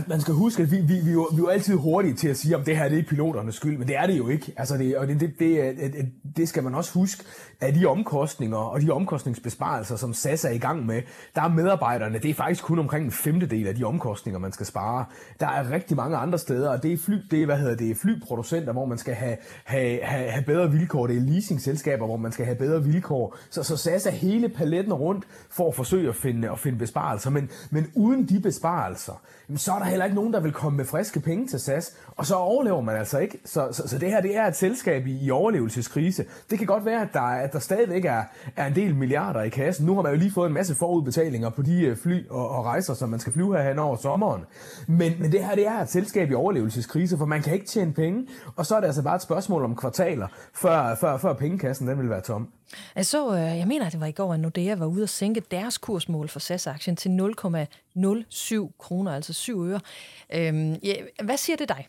Man skal huske, at vi, vi, vi, jo, vi er jo altid hurtige til at sige, om det her det er ikke piloternes skyld, men det er det jo ikke. Altså det, og det, det, det, det skal man også huske, at de omkostninger og de omkostningsbesparelser, som SAS er i gang med, der er medarbejderne, det er faktisk kun omkring en femtedel af de omkostninger, man skal spare. Der er rigtig mange andre steder, og det er, fly, det er, hvad hedder det, flyproducenter, hvor man skal have, have, have, have bedre vilkår. Det er leasingselskaber, hvor man skal have bedre vilkår. Så, så SAS er hele paletten rundt for at forsøge at finde, at finde besparelser. Men, men uden de besparelser, så er der heller ikke nogen, der vil komme med friske penge til SAS, og så overlever man altså ikke. Så, så, så det her det er et selskab i, i overlevelseskrise. Det kan godt være, at der, at der stadigvæk er, er en del milliarder i kassen. Nu har man jo lige fået en masse forudbetalinger på de øh, fly og, og rejser, som man skal flyve her hen over sommeren. Men, men det her det er et selskab i overlevelseskrise, for man kan ikke tjene penge, og så er det altså bare et spørgsmål om kvartaler, før, før, før pengekassen den vil være tom. Jeg så, øh, jeg mener, at det var i går, at Nordea var ude og sænke deres kursmål for SAS-aktien til 0,07 kroner, altså 7 øre. Øhm, ja, hvad siger det dig?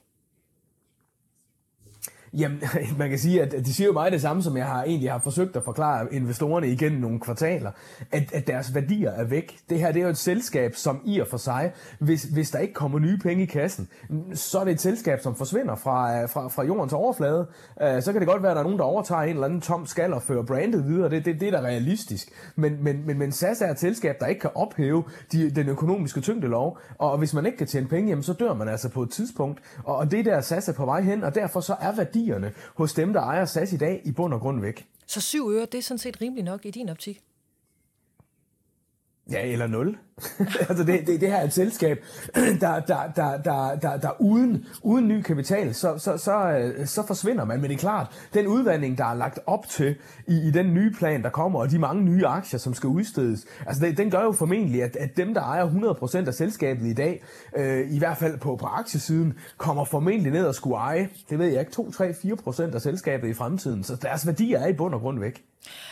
Jamen, man kan sige, at de siger jo meget det samme, som jeg har egentlig har forsøgt at forklare investorerne igen nogle kvartaler, at, at deres værdier er væk. Det her det er jo et selskab, som i og for sig, hvis, hvis der ikke kommer nye penge i kassen, så er det et selskab, som forsvinder fra, øh, fra, fra jordens overflade. Øh, så kan det godt være, at der er nogen, der overtager en eller anden tom skal og fører brandet videre. Det, det, det er da realistisk. Men, men, men, men SAS er et selskab, der ikke kan ophæve de, den økonomiske tyngdelov, og hvis man ikke kan tjene penge, jamen, så dør man altså på et tidspunkt. Og, og det der SAS er på vej hen, og derfor så er værdi værdierne hos dem, der ejer SAS i dag, i bund og grund væk. Så 7 øre, det er sådan set rimeligt nok i din optik? Ja, eller nul. altså det, det, det her er et selskab, der, der, der, der, der, der uden, uden ny kapital, så, så, så, øh, så forsvinder man. Men det er klart, den udvandring, der er lagt op til i, i den nye plan, der kommer, og de mange nye aktier, som skal udstedes, altså det, den gør jo formentlig, at, at dem, der ejer 100% af selskabet i dag, øh, i hvert fald på, på aktiesiden, kommer formentlig ned og skulle eje, det ved jeg ikke, 2, 3, 4% af selskabet i fremtiden. Så deres værdier er i bund og grund væk.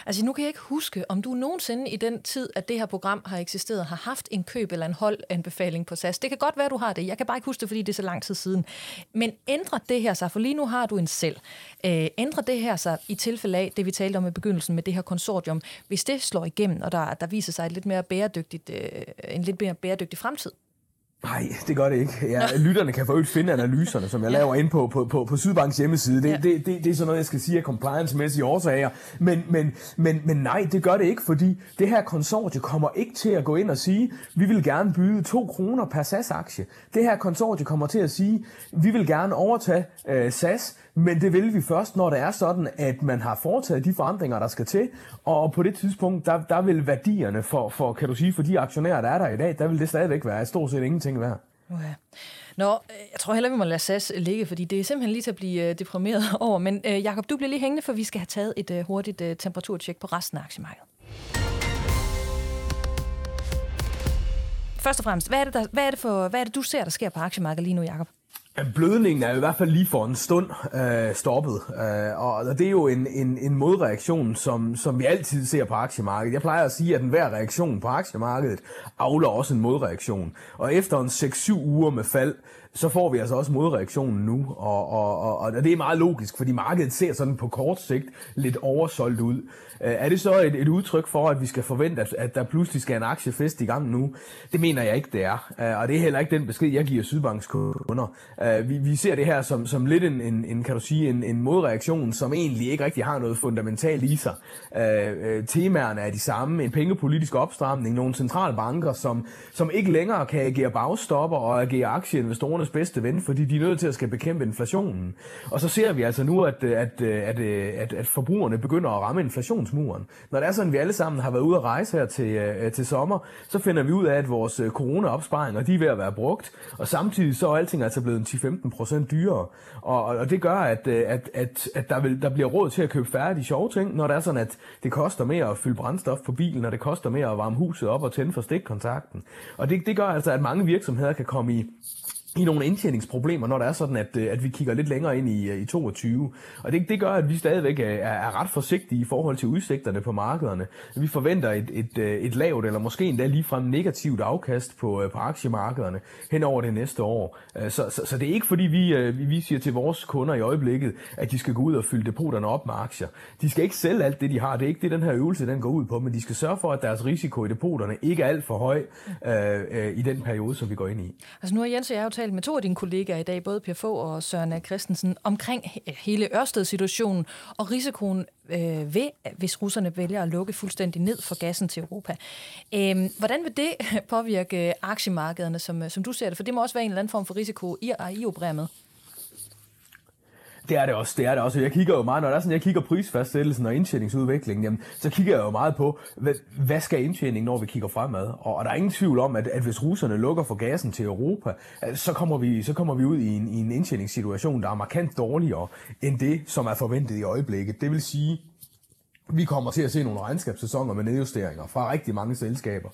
Altså nu kan jeg ikke huske, om du nogensinde i den tid, at det her program har eksisteret, har haft en køb eller en holdanbefaling på SAS. Det kan godt være, du har det. Jeg kan bare ikke huske det, fordi det er så lang tid siden. Men ændrer det her sig, for lige nu har du en selv. Øh, ændrer det her sig i tilfælde af det, vi talte om i begyndelsen med det her konsortium, hvis det slår igennem, og der, der viser sig et lidt mere bæredygtigt, øh, en lidt mere bæredygtig fremtid? Nej, det gør det ikke. Ja, lytterne kan få finde analyserne, som jeg laver ind på, på, på, på Sydbanks hjemmeside. Det, ja. det, det, det er sådan noget, jeg skal sige af compliance-mæssige årsager. Men, men, men, men nej, det gør det ikke, fordi det her konsortie kommer ikke til at gå ind og sige, vi vil gerne byde 2 kroner per SAS-aktie. Det her konsortie kommer til at sige, vi vil gerne overtage øh, SAS, men det vil vi først, når det er sådan, at man har foretaget de forandringer, der skal til, og på det tidspunkt, der, der vil værdierne for, for, kan du sige, for de aktionærer, der er der i dag, der vil det stadigvæk være stort set ingenting værd. Okay. Nå, øh, jeg tror heller, vi må lade SAS ligge, fordi det er simpelthen lige til at blive øh, deprimeret over. Men øh, Jakob, du bliver lige hængende, for vi skal have taget et øh, hurtigt øh, temperaturtjek på resten af aktiemarkedet. Først og fremmest, hvad er det, der, hvad er det, for, hvad er det du ser, der sker på aktiemarkedet lige nu, Jakob? Blødningen er i hvert fald lige for en stund øh, stoppet, øh, og det er jo en, en, en modreaktion, som, som vi altid ser på aktiemarkedet. Jeg plejer at sige, at enhver reaktion på aktiemarkedet afler også en modreaktion. Og efter en 6-7 uger med fald, så får vi altså også modreaktionen nu, og, og, og, og det er meget logisk, fordi markedet ser sådan på kort sigt lidt oversolgt ud. Øh, er det så et, et udtryk for, at vi skal forvente, at, at der pludselig skal en aktiefest i gang nu? Det mener jeg ikke, det er. Øh, og det er heller ikke den besked, jeg giver Sydbanks kunder. Øh, vi, vi ser det her som, som lidt en, en, en, kan du sige, en, en modreaktion, som egentlig ikke rigtig har noget fundamentalt i sig. Temaerne er de samme. En pengepolitisk opstramning, nogle centralbanker, som, som ikke længere kan agere bagstopper og agere kunders bedste ven, fordi de er nødt til at skal bekæmpe inflationen. Og så ser vi altså nu, at, øh, at, øh, at, øh, at, at forbrugerne begynder at ramme inflationsmuren. Når det er sådan, at vi alle sammen har været ude at rejse her til, til sommer, så finder vi ud af, at vores corona-opsparinger de er ved at være brugt, og samtidig så er alting altså blevet 10-15 procent dyrere. Og, og det gør, at, at, at, at der, vil, der bliver råd til at købe færdige sjove ting, når det er sådan, at det koster mere at fylde brændstof på bilen, og det koster mere at varme huset op og tænde for stikkontakten. Og det, det gør altså, at mange virksomheder kan komme i i nogle indtjeningsproblemer, når det er sådan, at, øh, at vi kigger lidt længere ind i, øh, i 22. Og det, det gør, at vi stadigvæk er, er ret forsigtige i forhold til udsigterne på markederne. Vi forventer et, et, øh, et lavt, eller måske endda ligefrem negativt afkast på, på aktiemarkederne hen over det næste år. Så, så, så det er ikke fordi, vi, vi siger til vores kunder i øjeblikket, at de skal gå ud og fylde depoterne op med aktier. De skal ikke sælge alt det, de har. Det er ikke det, den her øvelse den går ud på, men de skal sørge for, at deres risiko i depoterne ikke er alt for høj øh, øh, i den periode, som vi går ind i. Altså nu har Jens og jeg jo talt med to af dine kollegaer i dag, både Per Fogh og Søren Christensen, omkring hele Ørsted-situationen og risikoen øh, ved, hvis russerne vælger at lukke fuldstændig ned for gassen til Europa. Øh, hvordan vil det påvirke aktiemarkederne, som, som du ser det? For det må også være en eller anden form for risiko, I, I opererer med. Det er det også, det er det også. Jeg kigger jo meget, når der er sådan, jeg kigger prisfastsættelsen og indtjeningsudviklingen, jamen, så kigger jeg jo meget på, hvad, hvad skal indtjening, når vi kigger fremad? Og, og der er ingen tvivl om, at, at hvis russerne lukker for gassen til Europa, øh, så kommer vi, så kommer vi ud i en, i en indtjeningssituation, der er markant dårligere end det, som er forventet i øjeblikket. Det vil sige, vi kommer til at se nogle regnskabssæsoner med nedjusteringer fra rigtig mange selskaber.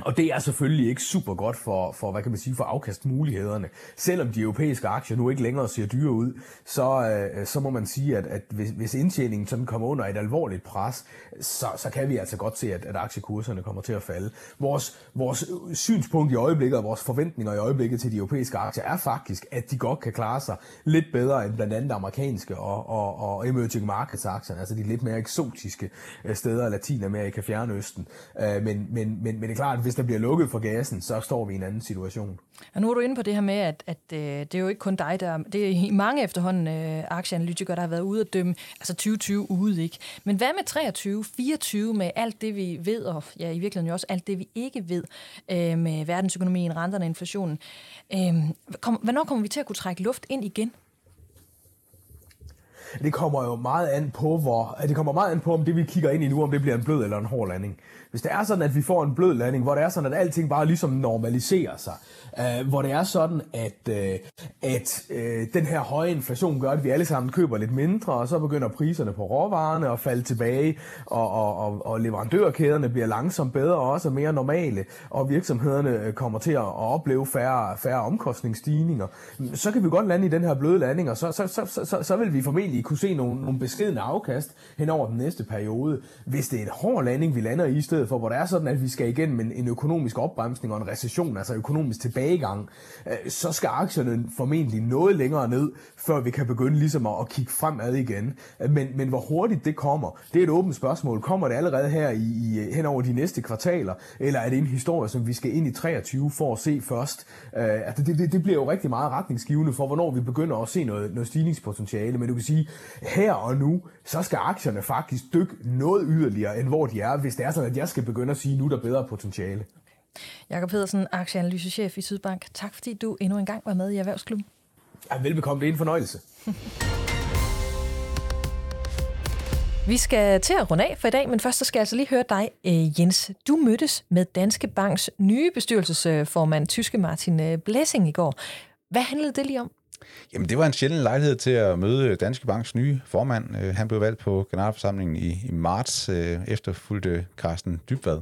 Og det er selvfølgelig ikke super godt for, for, hvad kan man sige, for afkastmulighederne. Selvom de europæiske aktier nu ikke længere ser dyre ud, så, øh, så må man sige, at, at hvis, hvis indtjeningen sådan kommer under et alvorligt pres, så, så kan vi altså godt se, at, at aktiekurserne kommer til at falde. Vores, vores synspunkt i øjeblikket og vores forventninger i øjeblikket til de europæiske aktier er faktisk, at de godt kan klare sig lidt bedre end blandt andet amerikanske og, og, og emerging markets aktierne, altså de lidt mere eksotiske øh, steder steder, Latinamerika, Fjernøsten. Øh, men, men, men, men det er klart, hvis der bliver lukket for gassen, så står vi i en anden situation. Og nu er du inde på det her med, at, at øh, det er jo ikke kun dig, der... Det er mange efterhånden øh, aktieanalytikere, der har været ude at dømme altså 2020 ude, ikke? Men hvad med 23, 24 med alt det, vi ved, og ja, i virkeligheden jo også alt det, vi ikke ved øh, med verdensøkonomien, renterne og inflationen. Øh, kom, hvornår kommer vi til at kunne trække luft ind igen? Det kommer jo meget an på, hvor, det kommer meget an på, om det vi kigger ind i nu, om det bliver en blød eller en hård landing. Hvis det er sådan, at vi får en blød landing, hvor det er sådan, at alting bare ligesom normaliserer sig, øh, hvor det er sådan, at, øh, at øh, den her høje inflation gør, at vi alle sammen køber lidt mindre, og så begynder priserne på råvarerne at falde tilbage, og, og, og, og leverandørkæderne bliver langsomt bedre og også mere normale, og virksomhederne øh, kommer til at opleve færre, færre omkostningsstigninger, så kan vi godt lande i den her bløde landing, og så, så, så, så, så, så vil vi formentlig kunne se nogle, nogle beskedende afkast hen over den næste periode. Hvis det er en hård landing, vi lander i, i stedet for, hvor det er sådan, at vi skal igennem en, en økonomisk opbremsning og en recession, altså økonomisk tilbagegang, øh, så skal aktierne formentlig noget længere ned, før vi kan begynde ligesom at, at kigge fremad igen. Øh, men, men hvor hurtigt det kommer, det er et åbent spørgsmål. Kommer det allerede her i, i hen over de næste kvartaler, eller er det en historie, som vi skal ind i 23 for at se først? Øh, altså det, det, det bliver jo rigtig meget retningsgivende for, hvornår vi begynder at se noget, noget stigningspotentiale. Men du kan sige, her og nu, så skal aktierne faktisk dykke noget yderligere, end hvor de er, hvis det er sådan, at jeg skal begynde at sige, nu er der bedre potentiale. Jakob Pedersen, aktieanalysechef i Sydbank. Tak fordi du endnu en gang var med i Erhvervsklubben. Ja, velbekomme, det er en fornøjelse. Vi skal til at runde af for i dag, men først så skal jeg altså lige høre dig, øh, Jens. Du mødtes med Danske Banks nye bestyrelsesformand, tyske Martin øh, Blessing, i går. Hvad handlede det lige om? Jamen, det var en sjælden lejlighed til at møde Danske Banks nye formand. Øh, han blev valgt på generalforsamlingen i, i marts, øh, efterfulgte Carsten Dybvad.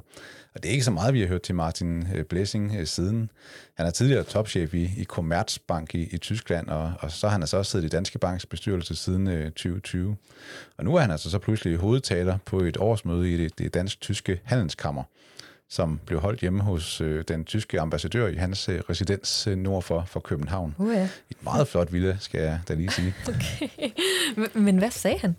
Og det er ikke så meget, vi har hørt til Martin øh, Blessing siden. Han er tidligere topchef i, i Commerzbank i, i Tyskland, og, og så har han altså også siddet i Danske Banks bestyrelse siden 2020. Og nu er han altså så pludselig hovedtaler på et årsmøde i det, det dansk-tyske handelskammer som blev holdt hjemme hos øh, den tyske ambassadør i hans øh, residens øh, nord for, for København. Uh, ja. Et meget flot villa, skal jeg da lige sige. Okay. Men hvad sagde han?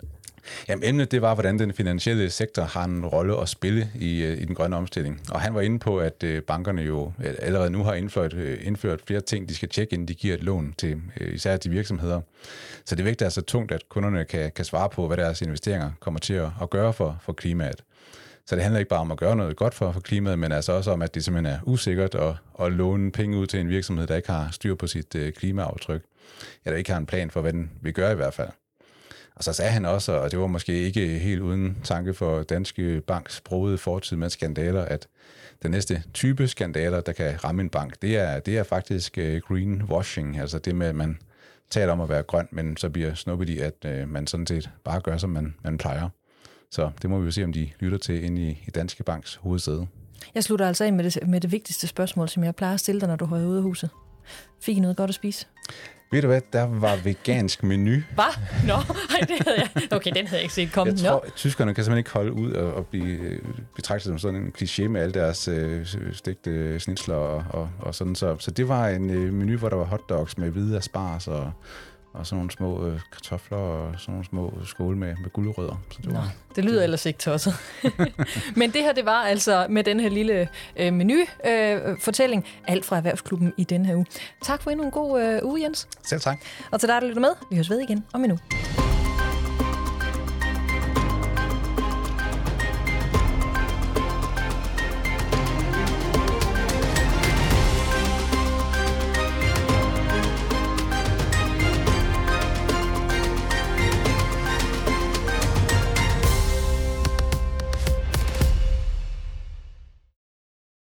Jamen, emnet det var, hvordan den finansielle sektor har en rolle at spille i, øh, i den grønne omstilling. Og han var inde på, at øh, bankerne jo allerede nu har indført, øh, indført flere ting, de skal tjekke, inden de giver et lån til især de virksomheder. Så det vægter altså tungt, at kunderne kan, kan svare på, hvad deres investeringer kommer til at, at gøre for, for klimaet. Så det handler ikke bare om at gøre noget godt for, for klimaet, men altså også om, at det simpelthen er usikkert at, at låne penge ud til en virksomhed, der ikke har styr på sit øh, klimaaftryk, eller ikke har en plan for, hvad den vil gøre i hvert fald. Og så sagde han også, og det var måske ikke helt uden tanke for Danske Banks brugede fortid med skandaler, at den næste type skandaler, der kan ramme en bank, det er, det er faktisk øh, greenwashing, altså det med, at man taler om at være grøn, men så bliver snuppet i, at øh, man sådan set bare gør, som man, man plejer. Så det må vi jo se, om de lytter til ind i, i Danske Banks hovedsæde. Jeg slutter altså af med det, med det vigtigste spørgsmål, som jeg plejer at stille dig, når du har ude af huset. Fik I noget godt at spise? Ved du hvad, der var vegansk menu. Hvad? Nå, ej, det havde jeg. Okay, den havde jeg ikke set komme. Jeg tror, at tyskerne kan simpelthen ikke holde ud og, og blive øh, betragtet som sådan en kliché med alle deres øh, stegte snitsler og, og, og sådan. Så, så det var en øh, menu, hvor der var hotdogs med hvide asparges og og sådan nogle små øh, kartofler og sådan nogle små skåle med, med guldrødder. Så det, var, Nå, det lyder ellers ikke tosset. Men det her, det var altså med den her lille øh, menu-fortælling, øh, alt fra Erhvervsklubben i den her uge. Tak for endnu en god øh, uge, Jens. Selv tak. Og til dig, der lytter med, vi høres ved igen om en uge.